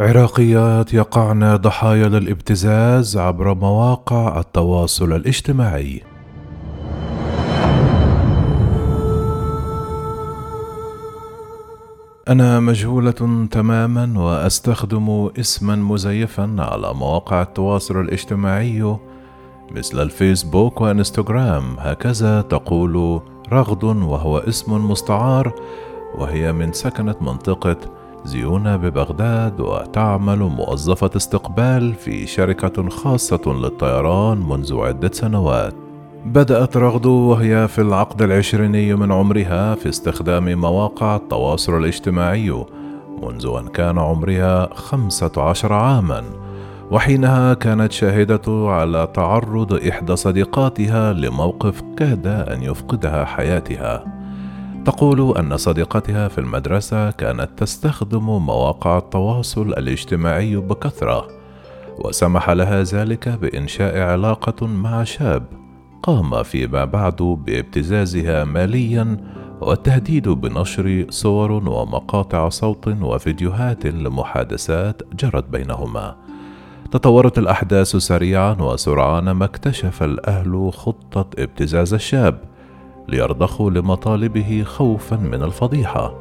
عراقيات يقعن ضحايا للابتزاز عبر مواقع التواصل الاجتماعي. أنا مجهولة تماما وأستخدم اسما مزيفا على مواقع التواصل الاجتماعي مثل الفيسبوك وإنستغرام. هكذا تقول رغد وهو اسم مستعار وهي من سكنة منطقة زيونة ببغداد وتعمل موظفة استقبال في شركة خاصة للطيران منذ عدة سنوات. بدأت رغد وهي في العقد العشريني من عمرها في استخدام مواقع التواصل الاجتماعي منذ أن كان عمرها خمسة عشر عامًا، وحينها كانت شاهدة على تعرض إحدى صديقاتها لموقف كاد أن يفقدها حياتها. تقول أن صديقتها في المدرسة كانت تستخدم مواقع التواصل الاجتماعي بكثرة وسمح لها ذلك بإنشاء علاقة مع شاب قام فيما بعد بابتزازها ماليا والتهديد بنشر صور ومقاطع صوت وفيديوهات لمحادثات جرت بينهما. تطورت الأحداث سريعا وسرعان ما اكتشف الأهل خطة ابتزاز الشاب ليرضخوا لمطالبه خوفا من الفضيحة.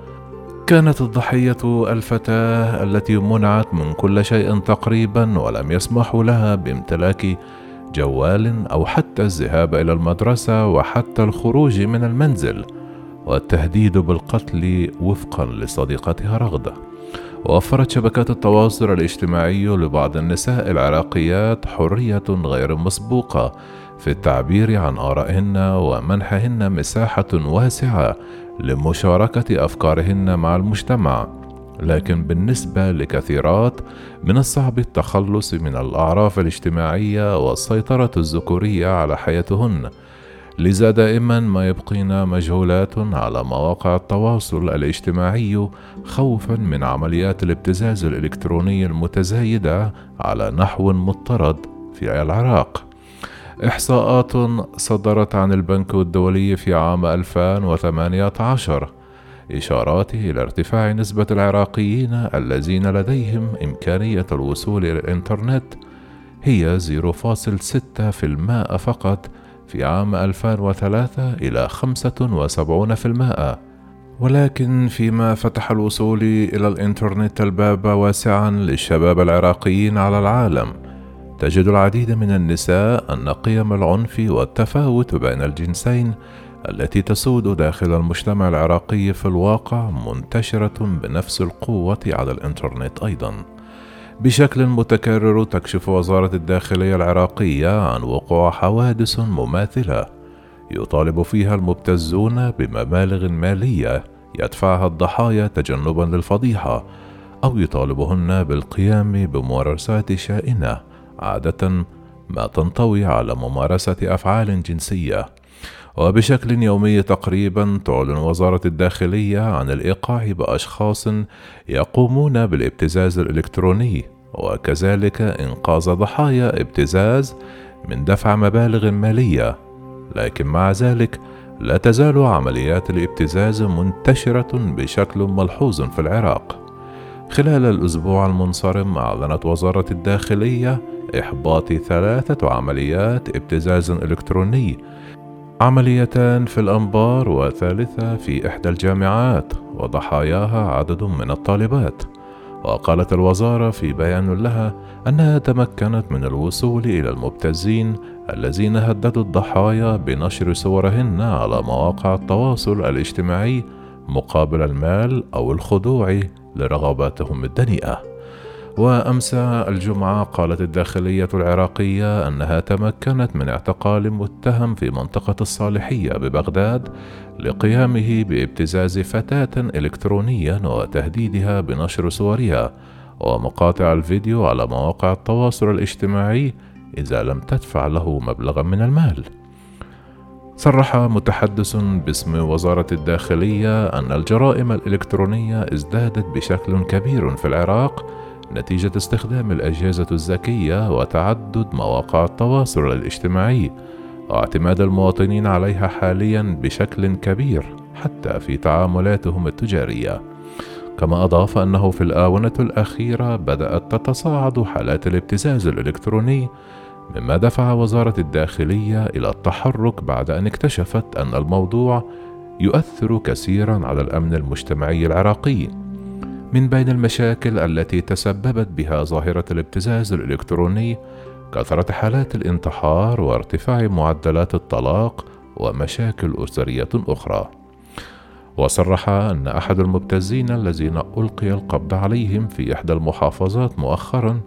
كانت الضحية الفتاة التي منعت من كل شيء تقريبا ولم يسمحوا لها بامتلاك جوال أو حتى الذهاب إلى المدرسة وحتى الخروج من المنزل والتهديد بالقتل وفقا لصديقتها رغده وفرت شبكات التواصل الاجتماعي لبعض النساء العراقيات حرية غير مسبوقة في التعبير عن آرائهن ومنحهن مساحة واسعة لمشاركة أفكارهن مع المجتمع لكن بالنسبة لكثيرات من الصعب التخلص من الأعراف الاجتماعية والسيطرة الذكورية على حياتهن لذا دائما ما يبقين مجهولات على مواقع التواصل الاجتماعي خوفا من عمليات الابتزاز الإلكتروني المتزايدة على نحو مضطرد في العراق. إحصاءات صدرت عن البنك الدولي في عام 2018 إشارات إلى ارتفاع نسبة العراقيين الذين لديهم إمكانية الوصول إلى الإنترنت هي 0.6% فقط في عام 2003 إلى 75% ولكن فيما فتح الوصول إلى الإنترنت الباب واسعا للشباب العراقيين على العالم تجد العديد من النساء أن قيم العنف والتفاوت بين الجنسين التي تسود داخل المجتمع العراقي في الواقع منتشرة بنفس القوة على الإنترنت أيضًا. بشكل متكرر تكشف وزارة الداخلية العراقية عن وقوع حوادث مماثلة يطالب فيها المبتزون بمبالغ مالية يدفعها الضحايا تجنبا للفضيحة أو يطالبهن بالقيام بممارسات شائنة عادة ما تنطوي على ممارسة أفعال جنسية. وبشكل يومي تقريبا تعلن وزارة الداخلية عن الإيقاع بأشخاص يقومون بالابتزاز الإلكتروني وكذلك إنقاذ ضحايا ابتزاز من دفع مبالغ مالية. لكن مع ذلك لا تزال عمليات الابتزاز منتشرة بشكل ملحوظ في العراق. خلال الأسبوع المنصرم أعلنت وزارة الداخلية إحباط ثلاثة عمليات ابتزاز إلكتروني. عمليتان في الأنبار وثالثة في إحدى الجامعات وضحاياها عدد من الطالبات. وقالت الوزارة في بيان لها أنها تمكنت من الوصول إلى المبتزين الذين هددوا الضحايا بنشر صورهن على مواقع التواصل الاجتماعي مقابل المال أو الخضوع لرغباتهم الدنيئة. وأمس الجمعة قالت الداخلية العراقية أنها تمكنت من اعتقال متهم في منطقة الصالحية ببغداد لقيامه بابتزاز فتاة إلكترونيا وتهديدها بنشر صورها ومقاطع الفيديو على مواقع التواصل الاجتماعي إذا لم تدفع له مبلغا من المال. صرح متحدث باسم وزارة الداخلية أن الجرائم الإلكترونية ازدادت بشكل كبير في العراق نتيجة استخدام الأجهزة الذكية وتعدد مواقع التواصل الاجتماعي واعتماد المواطنين عليها حاليا بشكل كبير حتى في تعاملاتهم التجارية. كما أضاف أنه في الآونة الأخيرة بدأت تتصاعد حالات الابتزاز الإلكتروني مما دفع وزارة الداخلية إلى التحرك بعد أن اكتشفت أن الموضوع يؤثر كثيرا على الأمن المجتمعي العراقي. من بين المشاكل التي تسببت بها ظاهرة الابتزاز الإلكتروني كثرة حالات الانتحار وارتفاع معدلات الطلاق ومشاكل أسرية أخرى. وصرح أن أحد المبتزين الذين ألقي القبض عليهم في إحدى المحافظات مؤخرا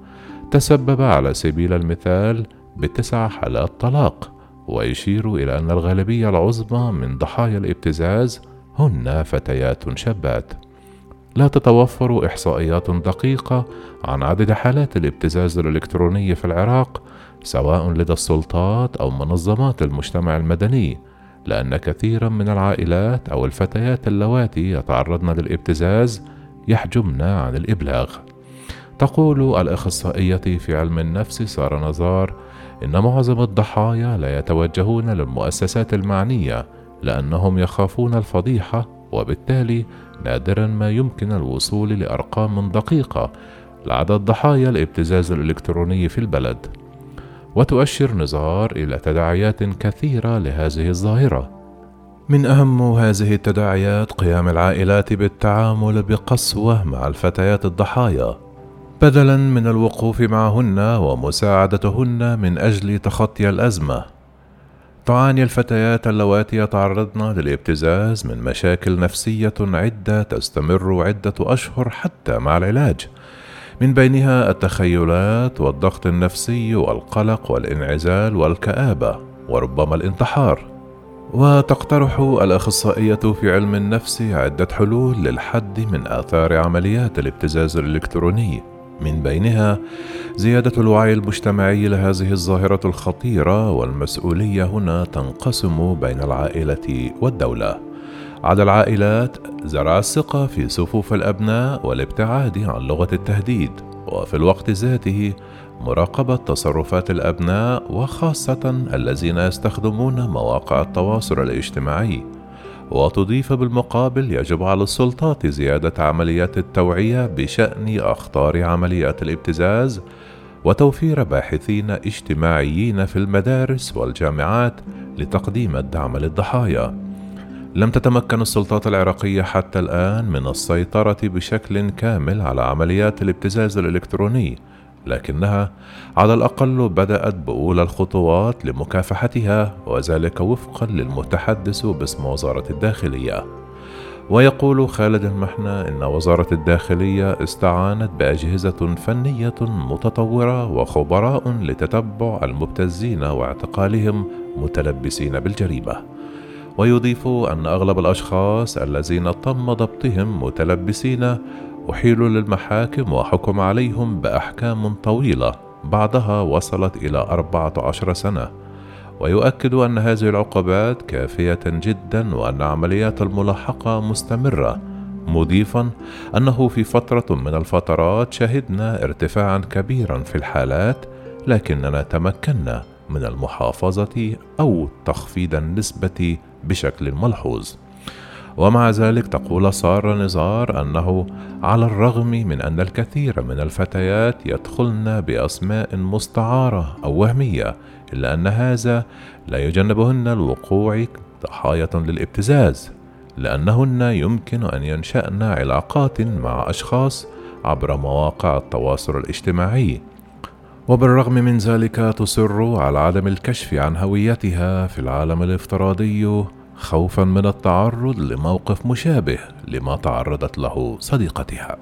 تسبب على سبيل المثال بتسع حالات طلاق ويشير إلى أن الغالبية العظمى من ضحايا الابتزاز هن فتيات شابات لا تتوفر إحصائيات دقيقة عن عدد حالات الابتزاز الإلكتروني في العراق سواء لدى السلطات أو منظمات المجتمع المدني لأن كثيرا من العائلات أو الفتيات اللواتي يتعرضن للابتزاز يحجمن عن الإبلاغ. تقول الأخصائية في علم النفس سارة نزار إن معظم الضحايا لا يتوجهون للمؤسسات المعنية لأنهم يخافون الفضيحة وبالتالي نادرا ما يمكن الوصول لأرقام دقيقة لعدد ضحايا الابتزاز الإلكتروني في البلد. وتؤشر نزار إلى تداعيات كثيرة لهذه الظاهرة. من أهم هذه التداعيات قيام العائلات بالتعامل بقسوة مع الفتيات الضحايا. بدلا من الوقوف معهن ومساعدتهن من أجل تخطي الأزمة. تعاني الفتيات اللواتي يتعرضن للابتزاز من مشاكل نفسية عدة تستمر عدة أشهر حتى مع العلاج. من بينها التخيلات والضغط النفسي والقلق والانعزال والكآبة وربما الانتحار. وتقترح الأخصائية في علم النفس عدة حلول للحد من آثار عمليات الابتزاز الإلكتروني. من بينها زيادة الوعي المجتمعي لهذه الظاهرة الخطيرة والمسؤولية هنا تنقسم بين العائلة والدولة. على العائلات زرع الثقة في صفوف الأبناء والابتعاد عن لغة التهديد وفي الوقت ذاته مراقبة تصرفات الأبناء وخاصة الذين يستخدمون مواقع التواصل الاجتماعي. وتضيف بالمقابل يجب على السلطات زيادة عمليات التوعية بشأن أخطار عمليات الابتزاز وتوفير باحثين اجتماعيين في المدارس والجامعات لتقديم الدعم للضحايا. لم تتمكن السلطات العراقية حتى الآن من السيطرة بشكل كامل على عمليات الابتزاز الإلكتروني، لكنها على الأقل بدأت بأولى الخطوات لمكافحتها وذلك وفقا للمتحدث باسم وزارة الداخلية. ويقول خالد المحنى إن وزارة الداخلية استعانت بأجهزة فنية متطورة وخبراء لتتبع المبتزين واعتقالهم متلبسين بالجريمة. ويضيف أن أغلب الأشخاص الذين تم ضبطهم متلبسين أحيلوا للمحاكم وحكم عليهم بأحكام طويلة. بعضها وصلت إلى 14 سنة. ويؤكد أن هذه العقوبات كافية جدا وأن عمليات الملاحقة مستمرة. مضيفا أنه في فترة من الفترات شهدنا ارتفاعا كبيرا في الحالات لكننا تمكنا من المحافظة أو تخفيض النسبة بشكل ملحوظ. ومع ذلك تقول سارة نزار أنه على الرغم من أن الكثير من الفتيات يدخلن بأسماء مستعارة أو وهمية إلا أن هذا لا يجنبهن الوقوع ضحايا للابتزاز لأنهن يمكن أن ينشأن علاقات مع أشخاص عبر مواقع التواصل الاجتماعي. وبالرغم من ذلك تصر على عدم الكشف عن هويتها في العالم الافتراضي خوفا من التعرض لموقف مشابه لما تعرضت له صديقتها.